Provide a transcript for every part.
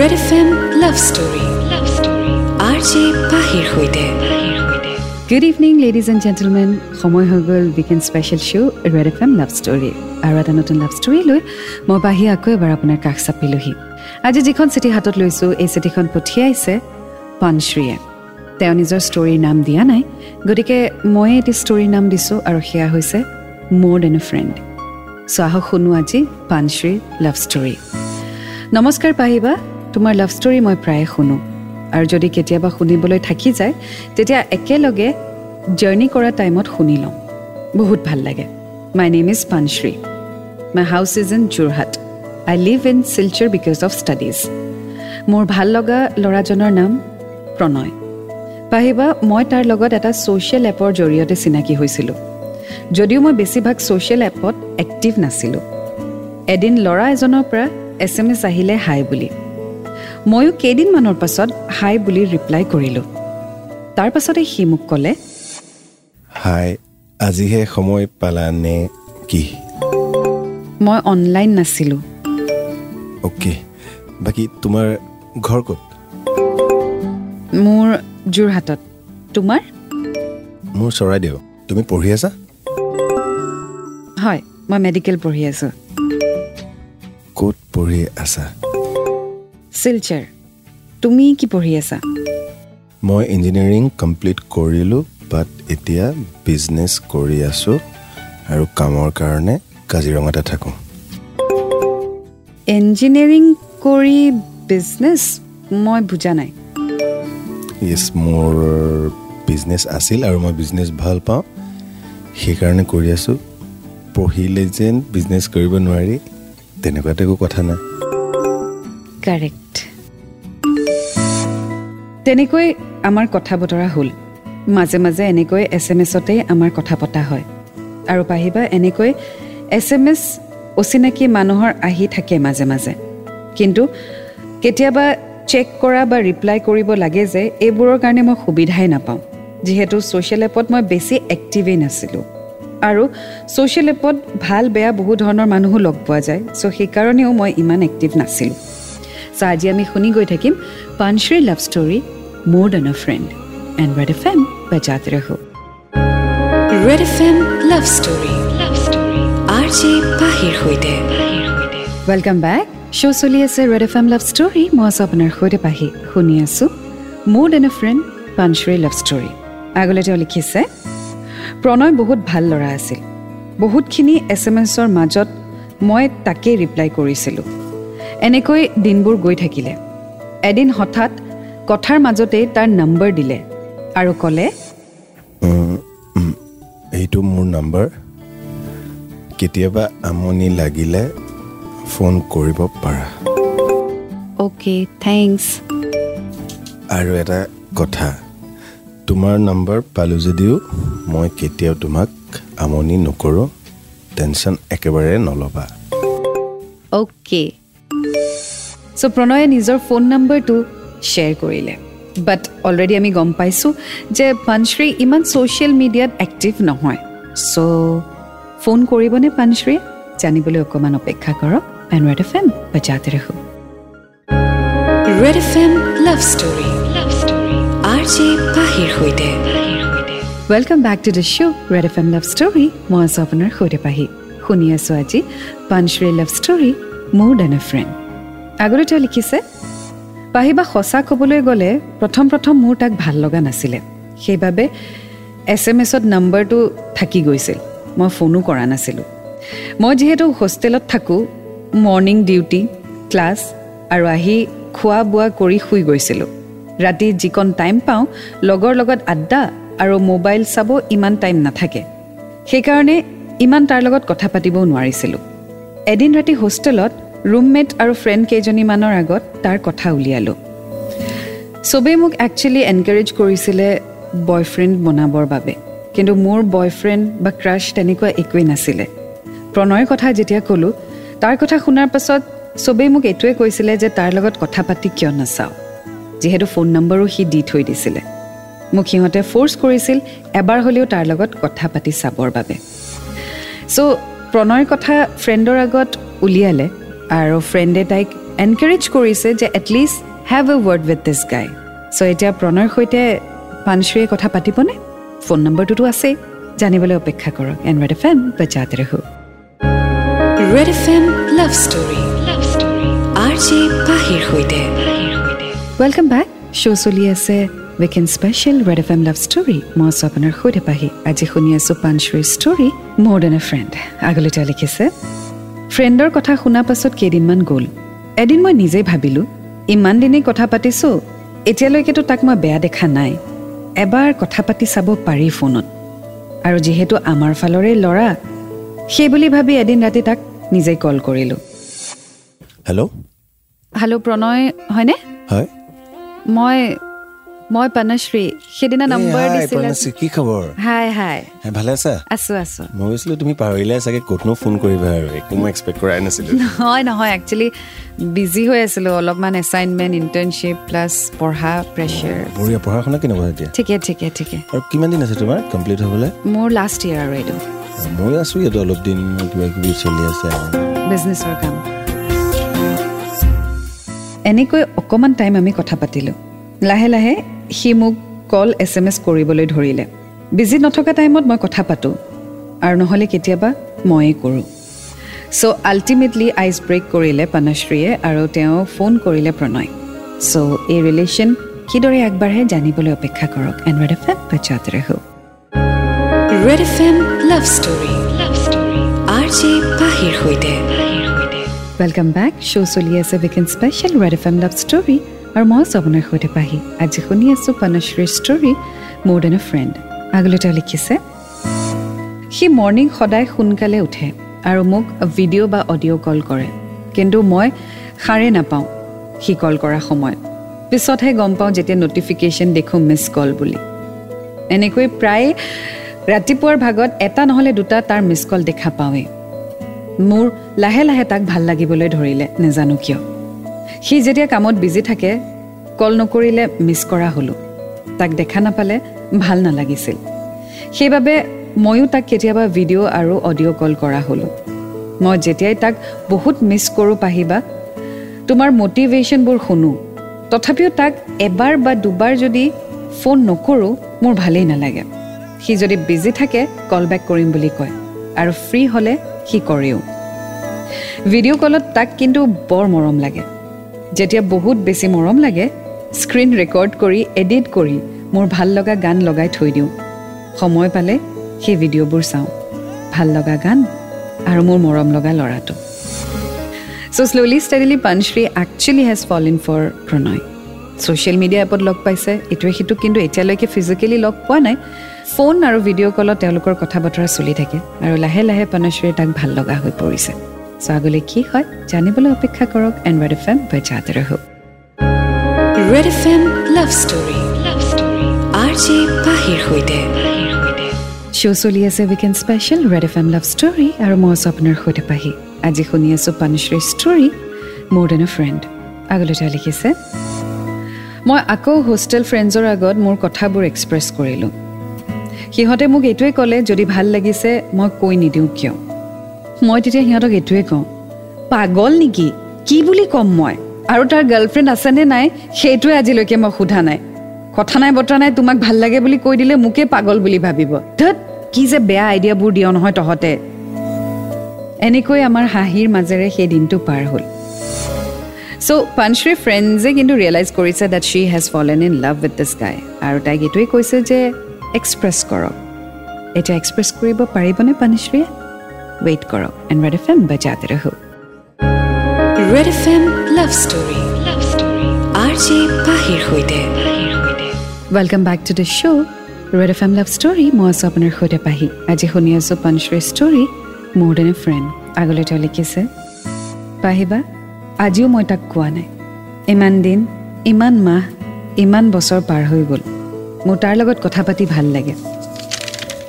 Red F M love story love story R J পাহিৰ সৈতে good evening ladies and gentlemen সময় হৈ গ'ল weekend special show' Red F M love story আৰু এটা নতুন লাভ ষ্টৰী লৈ মই পাহি আকৌ এবাৰ আপোনাৰ কাষ চাপিলোহি। আজি যিখন চিঠি হাতত লৈছোঁ এই চিঠিখন পঠিয়াইছে পানশ্ৰীয়ে। তেওঁ নিজৰ ষ্টৰীৰ নাম দিয়া নাই গতিকে ময়ে এটি ষ্টৰীৰ নাম দিছোঁ আৰু সেয়া হৈছে মোৰ দেন এ ফ্ৰেণ্ড চ' আহক শুনো আজি পানশ্ৰীৰ লাভ ষ্টৰী নমস্কাৰ পাহিবা তোমাৰ লাভ ষ্টৰী মই প্ৰায়ে শুনো। আৰু যদি কেতিয়াবা শুনিবলৈ থাকি যায় তেতিয়া একেলগে জাৰ্ণি কৰা টাইমত শুনি লওঁ। বহুত ভাল লাগে। My name is Panshri my house is in Jorhat I live in Silchar because of studies মোৰ ভাল লগা ল'ৰাজনৰ নাম প্ৰণয়। পাহিবা মই তাৰ লগত এটা ছ'চিয়েল এপৰ জৰিয়তে চিনাকি হৈছিলোঁ। যদিও মই বেছিভাগ ছ'চিয়েল এপত এক্টিভ নাছিলোঁ। এদিন ল'ৰা এজনৰ পৰা এছ এম এছ আহিলে হাই বুলি। ময়ো কেইদিনমানৰ পাছত হাই বুলি ৰিপ্লাই কৰিলোঁ। তাৰ পাছতে সি মোক ক'লে হাই আজিহে সময় পালানে কি? মই অনলাইন নাছিলোঁ। অ'কে বাকী তোমাৰ ঘৰ ক'ত? মোৰ যোৰহাটত। তোমাৰ? মোৰ চৰাইদেউ। তুমি পঢ়ি আছা? হয় মই মেডিকেল পঢ়ি আছোঁ। ক'ত পঢ়ি আছা? শিলচাৰ তুমি কি পঢ়ি আছা? মই ইঞ্জিনিয়াৰিং কমপ্লিট কৰিলোঁ বাট এতিয়া বিজনেছ কৰি আছোঁ আৰু কামৰ কাৰণে কাজিৰঙাতে থাকোঁ। ইঞ্জিনিয়াৰিং কৰি বিজনেছ মই বুজা নাই। য়েছ মোৰ বিজনেছ আছিল আৰু মই বিজনেছ ভাল পাওঁ সেইকাৰণে কৰি আছোঁ। পঢ়িলে যেন বিজনেছ কৰিব নোৱাৰি তেনেকুৱাতো একো কথা নাই। কাৰেক্ট তেনেকৈ আমাৰ কথা বতৰা হ'ল। মাজে মাজে এনেকৈ এছ এম এছতেই আমাৰ কথা পতা হয়। আৰু পাহিবা এনেকৈ এছ এম এছ অচিনাকি মানুহৰ আহি থাকে মাজে মাজে। কিন্তু কেতিয়াবা চেক কৰা বা ৰিপ্লাই কৰিব লাগে যে এইবোৰৰ কাৰণে মই সুবিধাই নাপাওঁ। যিহেতু ছ'চিয়েল এপত মই বেছি এক্টিভেই নাছিলোঁ। আৰু ছ'চিয়েল এপত ভাল বেয়া বহু ধৰণৰ মানুহো লগ পোৱা যায়। চ' সেইকাৰণেও মই ইমান এক্টিভ নাছিলোঁ। চ' আজি আমি শুনি গৈ থাকিম Panshree love story more than a friend and Red F M বাজাতে ৰহো Red F M love story love story R J পাহিৰ সৈতে ৱেলকাম বেক শ্ব' চলি আছে Red F M love story মই আছোঁ আপোনাৰ সৈতে পাহি শুনি আছোঁ more than a friend Panshree love story আগলৈ তেওঁ লিখিছে প্ৰণয় বহুত ভাল ল'ৰা আছিল বহুতখিনি এছ এম এছৰ মাজত মই তাকেই ৰিপ্লাই কৰিছিলোঁ এনেকৈ দিনবোৰ গৈ থাকিলে। এদিন হঠাৎ কথাৰ মাজতেই তাৰ নম্বৰ দিলে আৰু ক'লে এইটো মোৰ নম্বৰ। কেতিয়াবা আমনি লাগিলে ফোন কৰিব পাৰা। Okay thanks. আৰু এটা কথা তোমাৰ নম্বৰ পালোঁ যদিও মই কেতিয়াও তোমাক আমনি নকৰোঁ। টেনশ্যন একেবাৰে নল'বা। অ'কে। চ' প্ৰণয়ে নিজৰ ফোন নম্বৰটো শ্বেয়াৰ কৰিলে বাট অলৰেডি আমি গম পাইছোঁ যে পানশ্ৰী ইমান ছ'চিয়েল মিডিয়াত এক্টিভ নহয় চ' ফোন কৰিবনে পানশ্ৰীয়ে জানিবলৈ অকণমান অপেক্ষা কৰক এণ্ড ৰেড এফ এম বাজাতে ৰাখো Red F M love story love story R J পাহিৰ সৈতে welcome back to the show' Red F M love story মই আছোঁ আপোনাৰ সৈতে পাহি শুনি আছোঁ আজি Panshree love story more than a friend আগতে তেওঁ লিখিছে পাহিবা সঁচা ক'বলৈ গ'লে প্ৰথম প্ৰথম মোৰ তাক ভাল লগা নাছিলে। সেইবাবে এছ এম এছত নম্বৰটো থাকি গৈছিল। মই ফোনো কৰা নাছিলোঁ। মই যিহেতু হোষ্টেলত থাকোঁ মৰ্ণিং ডিউটি ক্লাছ আৰু আহি খোৱা বোৱা কৰি শুই গৈছিলোঁ। ৰাতি যিকণ টাইম পাওঁ লগৰ লগত আড্ডা আৰু মোবাইল চাব ইমান টাইম নাথাকে। সেইকাৰণে ইমান তাৰ লগত কথা পাতিবও নোৱাৰিছিলোঁ। এদিন ৰাতি হোষ্টেলত ৰুমমেট আৰু ফ্ৰেণ্ড কেইজনীমানৰ আগত তাৰ কথা উলিয়ালোঁ। চবেই মোক একচুৱেলি এনকাৰেজ কৰিছিলে বয়ফ্ৰেণ্ড বনাবৰ বাবে। কিন্তু মোৰ বয়ফ্ৰেণ্ড বা ক্ৰাছ তেনেকুৱা একোৱেই নাছিলে। প্ৰণয়ৰ কথা যেতিয়া ক'লোঁ তাৰ কথা শুনাৰ পাছত চবেই মোক এইটোৱে কৈছিলে যে তাৰ লগত কথা পাতি কিয় নাচাওঁ। যিহেতু ফোন নম্বৰো সি দি থৈ দিছিলে। মোক সিহঁতে ফ'ৰ্চ কৰিছিল এবাৰ হ'লেও তাৰ লগত কথা পাতি চাবৰ বাবে। চ' প্ৰণয়ৰ কথা ফ্ৰেণ্ডৰ আগত উলিয়ালে আৰু ফ্ৰেণ্ডে তাইক এনকাৰেজ কৰিছে যে at least have a word with this guy so' এতিয়া প্ৰণয়ৰ সৈতে পানশ্ৰীয়ে কথা পাতিবনে? ফোন নম্বৰটোতো আছেই। জানিবলৈ অপেক্ষা কৰক। এন ৰেড এফ এম বজাতে ৰহো। Red F M love story love story R J পাহিৰ সৈতে। ৱেলকাম বেক শ্ব' চলি আছে weekend special Red F M love story মই আছোঁ আপোনাৰ সৈতে পাহি আজি শুনি আছোঁ পানশ্ৰীৰ story more than a friend আগলৈ তেওঁ লিখিছে ফ্ৰেণ্ডৰ কথা শুনা পাছত কেইদিনমান গ'ল এদিন মই নিজেই ভাবিলোঁ ইমান দিনেই কথা পাতিছোঁ এতিয়ালৈকেতো তাক মই বেয়া দেখা নাই এবাৰ কথা পাতি চাব পাৰি ফোনত আৰু যিহেতু আমাৰ ফালৰে ল'ৰা সেই বুলি ভাবি এদিন ৰাতি তাক নিজেই কল কৰিলোঁ। হেল্ল' হেল্ল' প্ৰণয় হয়নে? হয় মই মই পানশ্ৰী সেইদিনা নম্বৰ দিছিলা। কি খবৰ? হাই হাই ভালে আছা? আছো আছো। মই ভাবিছিলো তুমি পাহৰিলে চাগে ক'তনো ফোন কৰিবা আৰু একো মই এক্সপেক্ট কৰাই নাছিলো। নহয় নহয় একচুৱেলি বিজি হৈ আছিলোঁ অলপমান এছাইনমেণ্ট ইণ্টাৰ্ণশ্বিপ প্লাছ পঢ়া প্ৰেছাৰ বঢ়িয়া পঢ়া শুনা কেনেকুৱা এতিয়া ঠিকে ঠিকে ঠিকে। আৰু কিমান দিন আছে তোমাৰ কমপ্লিট হ'বলৈ? মোৰ লাষ্ট ইয়েৰ আৰু এইটো। মই আছো ইয়াতে অলপ দিন কিবা কিবি চলি আছে। বিজনেছৰ কাম। এনেকৈ অকণমান টাইম আমি কথা পাতিলোঁ। লাহে লাহে সি মোক কল এছ এম এছ কৰিবলৈ ধৰিলে। বিজি নথকা টাইমত মই কথা পাতোঁ আৰু নহ'লে কেতিয়াবা ময়েই কৰোঁ। চ' আল্টিমেটলি আইচ ব্ৰেক কৰিলে পানাশ্ৰীয়ে আৰু তেওঁ ফোন কৰিলে প্ৰণয়। চ' এই ৰিলেশ্যন কিদৰে আগবাঢ়ে জানিবলৈ অপেক্ষা কৰক। And red F M ৰহো। Red F M love story love story R J পাহিৰ সৈতে। ৱেলকাম বেক শ্ব' চলি আছে weekend special Red F M love story আৰু মই আপোনাৰ সৈতে পাহি আজি শুনি আছোঁ পানশ্ৰীৰ story more than a friend আগলৈ তেওঁ লিখিছে সি মৰ্ণিং সদায় সোনকালে উঠে আৰু মোক ভিডিঅ' বা অডিঅ' কল কৰে কিন্তু মই সাৰে নাপাওঁ সি কল কৰা সময়ত পিছতহে গম পাওঁ যেতিয়া ন'টিফিকেশ্যন দেখোঁ মিছ কল বুলি এনেকৈ প্ৰায় ৰাতিপুৱাৰ ভাগত এটা নহ'লে দুটা তাৰ মিছ কল দেখা পাওঁৱেই মোৰ লাহে লাহে তাক ভাল লাগিবলৈ ধৰিলে নেজানো কিয়। সি যেতিয়া কামত বিজি থাকে কল নকৰিলে মিছ কৰা হ'লোঁ। তাক দেখা নাপালে ভাল নালাগিছিল। সেইবাবে ময়ো তাক কেতিয়াবা ভিডিঅ' আৰু অডিঅ' কল কৰা হ'লোঁ। মই যেতিয়াই তাক বহুত মিছ কৰোঁ পাহিবা তোমাৰ মটিভেশ্যনবোৰ শুনো। তথাপিও তাক এবাৰ বা দুবাৰ যদি ফোন নকৰোঁ মোৰ ভালেই নালাগে। সি যদি বিজি থাকে কল বেক কৰিম বুলি কয়। আৰু ফ্ৰী হ'লে সি কৰেও। ভিডিঅ' কলত তাক কিন্তু বৰ মৰম লাগে। যেতিয়া বহুত বেছি মৰম লাগে স্ক্ৰীণ ৰেকৰ্ড কৰি এডিট কৰি মোৰ ভাল লগা গান লগাই থৈ দিওঁ। সময় পালে সেই ভিডিঅ'বোৰ চাওঁ। ভাল লগা গান আৰু মোৰ মৰম লগা ল'ৰাটো। So' slowly steadily Panshri actually has fall in for Pranay social media এপত লগ পাইছে। ইটোৱে সিটোক কিন্তু এতিয়ালৈকে ফিজিকেলি লগ পোৱা নাই। ফোন আৰু ভিডিঅ' কলত তেওঁলোকৰ কথা বতৰা চলি থাকে আৰু লাহে লাহে পানশ্ৰীয়ে তাক ভাল লগা হৈ পৰিছে। চ' আগলৈ কি হয় জানিবলৈ অপেক্ষা কৰক এণ্ড ৰেড এফ এম বজাতে ৰহো Red F M love story. Love story R J পাহিৰ সৈতে। শ্ব' চলি আছে weekend special Red F M love story আৰু মই আছোঁ আপোনাৰ সৈতে পাহি। আজি শুনি আছোঁ পানুশ্ৰীৰ story more than a friend আগলৈ তেওঁ লিখিছে মই আকৌ হোষ্টেল ফ্ৰেণ্ডছৰ আগত মোৰ কথাবোৰ এক্সপ্ৰেছ কৰিলোঁ। সিহঁতে মোক এইটোৱে ক'লে যদি ভাল লাগিছে মই কৈ নিদিওঁ কিয়? মই তেতিয়া সিহঁতক এইটোৱে কওঁ পাগল নেকি? কি বুলি ক'ম মই? আৰু তাৰ গাৰ্লফ্ৰেণ্ড আছেনে নাই? সেইটোৱে আজিলৈকে মই সোধা নাই। কথা নাই বতৰা নাই তোমাক ভাল লাগে বুলি কৈ দিলে মোকে পাগল বুলি ভাবিব। ধত কি যে বেয়া আইডিয়াবোৰ দিয় নহয় তহঁতে? এনেকৈ আমাৰ হাঁহিৰ মাজেৰে সেই দিনটো পাৰ হ'ল। চ' পানশ্ৰী ফ্ৰেণ্ডজে কিন্তু ৰিয়েলাইজ কৰিছে that she has fallen in love with this guy আৰু তাইক এইটোৱে কৈছে যে এক্সপ্ৰেছ কৰক। এতিয়া এক্সপ্ৰেছ কৰিব পাৰিবনে পানশ্ৰীয়ে ৱেইট কৰক। এণ্ড ৰেড এফ এম বজাতে ৰহো। Red F M love story love story R J পাহিৰ সৈতে। Welcome back to the show' Red F M love story মই আছোঁ আপোনাৰ সৈতে পাহি। আজি শুনি আছোঁ পানশ্ৰীৰ story more than a friend আগলৈ তেওঁ লিখিছে পাহিবা? আজিও মই তাক কোৱা নাই। ইমান দিন ইমান মাহ ইমান বছৰ পাৰ হৈ গ'ল। মোৰ তাৰ লগত কথা পাতি ভাল লাগে।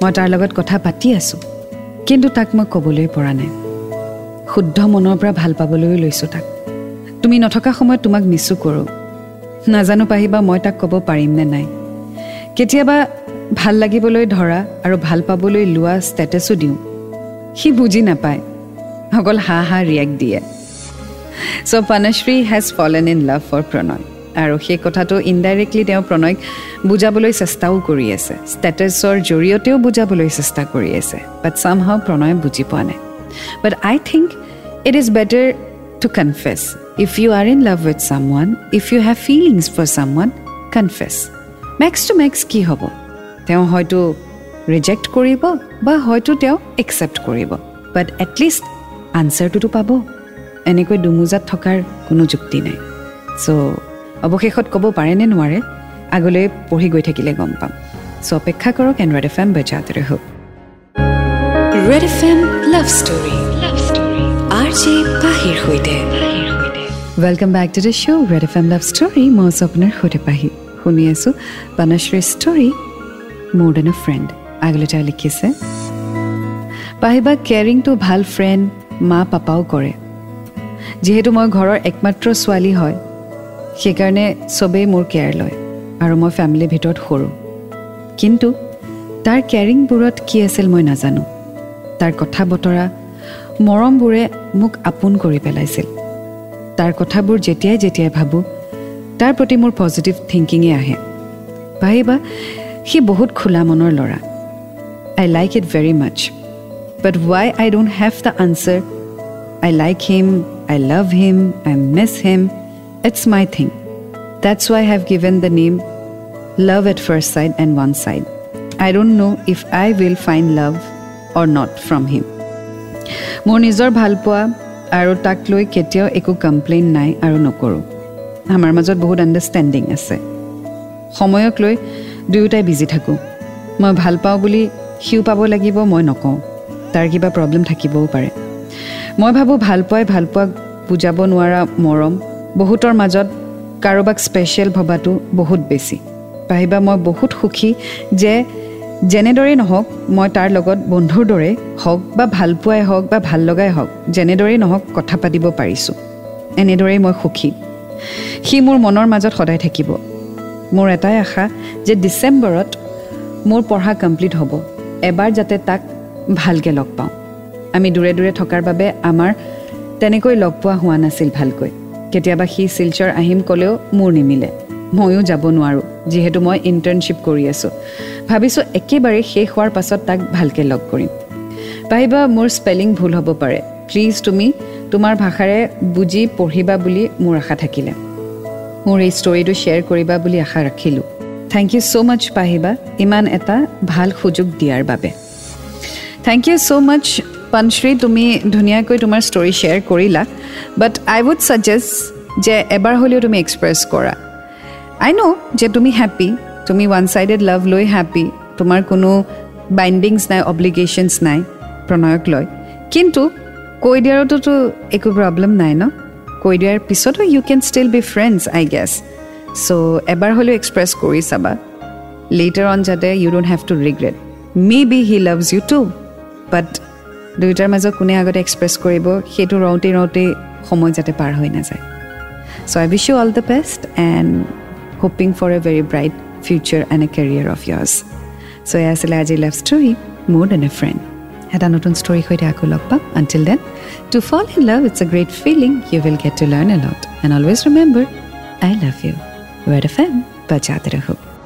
মই তাৰ লগত কথা পাতি আছোঁ কিন্তু তাক মই ক'বলৈ পৰা নাই। শুদ্ধ মনৰ পৰা ভাল পাবলৈও লৈছোঁ তাক। তুমি নথকা সময়ত তোমাক মিছো কৰোঁ। নাজানো পাহিবা মই তাক ক'ব পাৰিম নে নাই। কেতিয়াবা ভাল লাগিবলৈ ধৰা আৰু ভাল পাবলৈ লোৱা ষ্টেটাছো দিওঁ। সি বুজি নাপায়। অকল হাঁহ হাঁহ ৰিয়েক্ট দিয়ে। So' Panshri has fallen in love for Pranay আৰু সেই কথাটো ইনডাইৰেক্টলি তেওঁ প্ৰণয়ক বুজাবলৈ চেষ্টাও কৰি আছে। ষ্টেটাছৰ জৰিয়তেও বুজাবলৈ চেষ্টা কৰি আছে। বাট চাম হাও প্ৰণয়ে বুজি পোৱা নাই। But I think it is better to confess if you are in love with someone if you have feelings for someone confess makes to makes কি হ'ব? তেওঁ হয়তো ৰিজেক্ট কৰিব বা হয়তো তেওঁ একচেপ্ট কৰিব। বাট এটলিষ্ট আনচাৰটোতো পাব। এনেকৈ দুমোজাত থকাৰ কোনো যুক্তি নাই। চ' অৱশেষত ক'ব পাৰেনে নোৱাৰে আগলৈ পঢ়ি গৈ থাকিলে গম পাম। চ' অপেক্ষা কৰক এণ্ড ৰেড এফ এম বেজাতে হওক। Red F M love story. Love story R J পাহিৰ সৈতে। Welcome back to the show' red F M love story. মই আছোঁ আপোনাৰ সৈতে পাহি। শুনি আছোঁ বানশ্ৰীৰ ষ্টৰী মোৰ দেন এ ফ্ৰেণ্ড আগলৈ তেওঁ লিখিছে পাহিবা কেয়াৰিংটো ভাল ফ্ৰেণ্ড মা পাপাও কৰে। যিহেতু মই ঘৰৰ একমাত্ৰ ছোৱালী হয় সেইকাৰণে চবেই মোৰ কেয়াৰ লয় আৰু মই ফেমিলিৰ ভিতৰত সৰু। কিন্তু তাৰ কেয়াৰিংবোৰত কি আছিল মই নাজানো। তাৰ কথা বতৰা মৰমবোৰে মোক আপোন কৰি পেলাইছিল। তাৰ কথাবোৰ যেতিয়াই যেতিয়াই ভাবোঁ তাৰ প্ৰতি মোৰ পজিটিভ থিংকিঙে আহে। ভাবিবা সি বহুত খোলা মনৰ ল'ৰা। I like it very much but why I don't have the answer I like him I love him I miss him it's my thing that's why have given the name love at first sight and one side I don't know' if I will find love or not from him মোৰ নিজৰ ভালপোৱা আৰু তাক লৈ কেতিয়াও একো complain নাই আৰু নকৰোঁ আমাৰ মাজত বহুত আণ্ডাৰষ্টেণ্ডিং আছে সময়ক লৈ দুয়োটাই বিজি থাকোঁ মই ভাল পাওঁ বুলি সিও পাব লাগিব মই নকওঁ তাৰ কিবা প্ৰব্লেম থাকিবও পাৰে মই ভাবোঁ ভালপোৱাই ভালপোৱাক বুজাব নোৱাৰা মৰম বহুতৰ মাজত কাৰোবাক স্পেচিয়েল ভবাটো বহুত বেছি। পাহিবা মই বহুত সুখী যে যেনেদৰেই নহওক মই তাৰ লগত বন্ধুৰ দৰে হওক বা ভালপোৱাই হওক বা ভাল লগাই হওক যেনেদৰেই নহওক কথা পাতিব পাৰিছোঁ। এনেদৰেই মই সুখী। সি মোৰ মনৰ মাজত সদায় থাকিব। মোৰ এটাই আশা যে ডিচেম্বৰত মোৰ পঢ়া কমপ্লিট হ'ব। এবাৰ যাতে তাক ভালকৈ লগ পাওঁ। আমি দূৰে দূৰে থকাৰ বাবে আমাৰ তেনেকৈ লগ পোৱা হোৱা নাছিল ভালকৈ। কেতিয়াবা সি শিলচৰ আহিম ক'লেও মোৰ নিমিলে। ময়ো যাব নোৱাৰোঁ যিহেতু মই ইণ্টাৰ্ণশ্বিপ কৰি আছোঁ। ভাবিছোঁ একেবাৰে শেষ হোৱাৰ পাছত তাক ভালকৈ লগ কৰিম। ভাবিবা মোৰ স্পেলিং ভুল হ'ব পাৰে। প্লিজ তুমি তোমাৰ ভাষাৰে বুজি পঢ়িবা বুলি মোৰ আশা থাকিলে। মোৰ এই ষ্টৰিটো শ্বেয়াৰ কৰিবা বুলি আশা ৰাখিলোঁ। থেংক ইউ ছ' মাছ পাহিবা। ইমান এটা ভাল সুযোগ দিয়াৰ বাবে। থেংক ইউ ছ' মাছ পনশ্ৰী তুমি ধুনীয়াকৈ তোমাৰ ষ্টৰি শ্বেয়াৰ কৰিলা বাট আই উড ছাজেষ্ট যে এবাৰ হ'লেও তুমি এক্সপ্ৰেছ কৰা। আই ন' যে তুমি হেপ্পী তুমি ওৱান ছাইডেড লাভ লৈ হেপ্পী তোমাৰ কোনো বাইণ্ডিংছ নাই অব্লিগেশ্যনছ নাই প্ৰণয়ক লৈ। কিন্তু কৈ দিয়াৰতোতো একো প্ৰব্লেম নাই ন? কৈ দিয়াৰ পিছতো you can still be friends I guess so' এবাৰ হ'লেও এক্সপ্ৰেছ কৰি চাবা। লেটাৰ অন যাতে you don't have to regret may be he loves you too but দুয়োটাৰ মাজত কোনে আগতে এক্সপ্ৰেছ কৰিব সেইটো ৰওঁতে ৰওঁতে সময় যাতে পাৰ হৈ নাযায়। So' I wish you all the best and hoping for a very bright future and a career of years so' এয়া আছিলে আজি লাভ ষ্টৰী মোৰ দেন এ ফ্ৰেণ্ড এটা নতুন ষ্টৰীৰ সৈতে আকৌ লগ পাম। Until then to fall in love it's a great feeling you will get to learn a lot and always remember I love you red F M বাজাতে ৰহো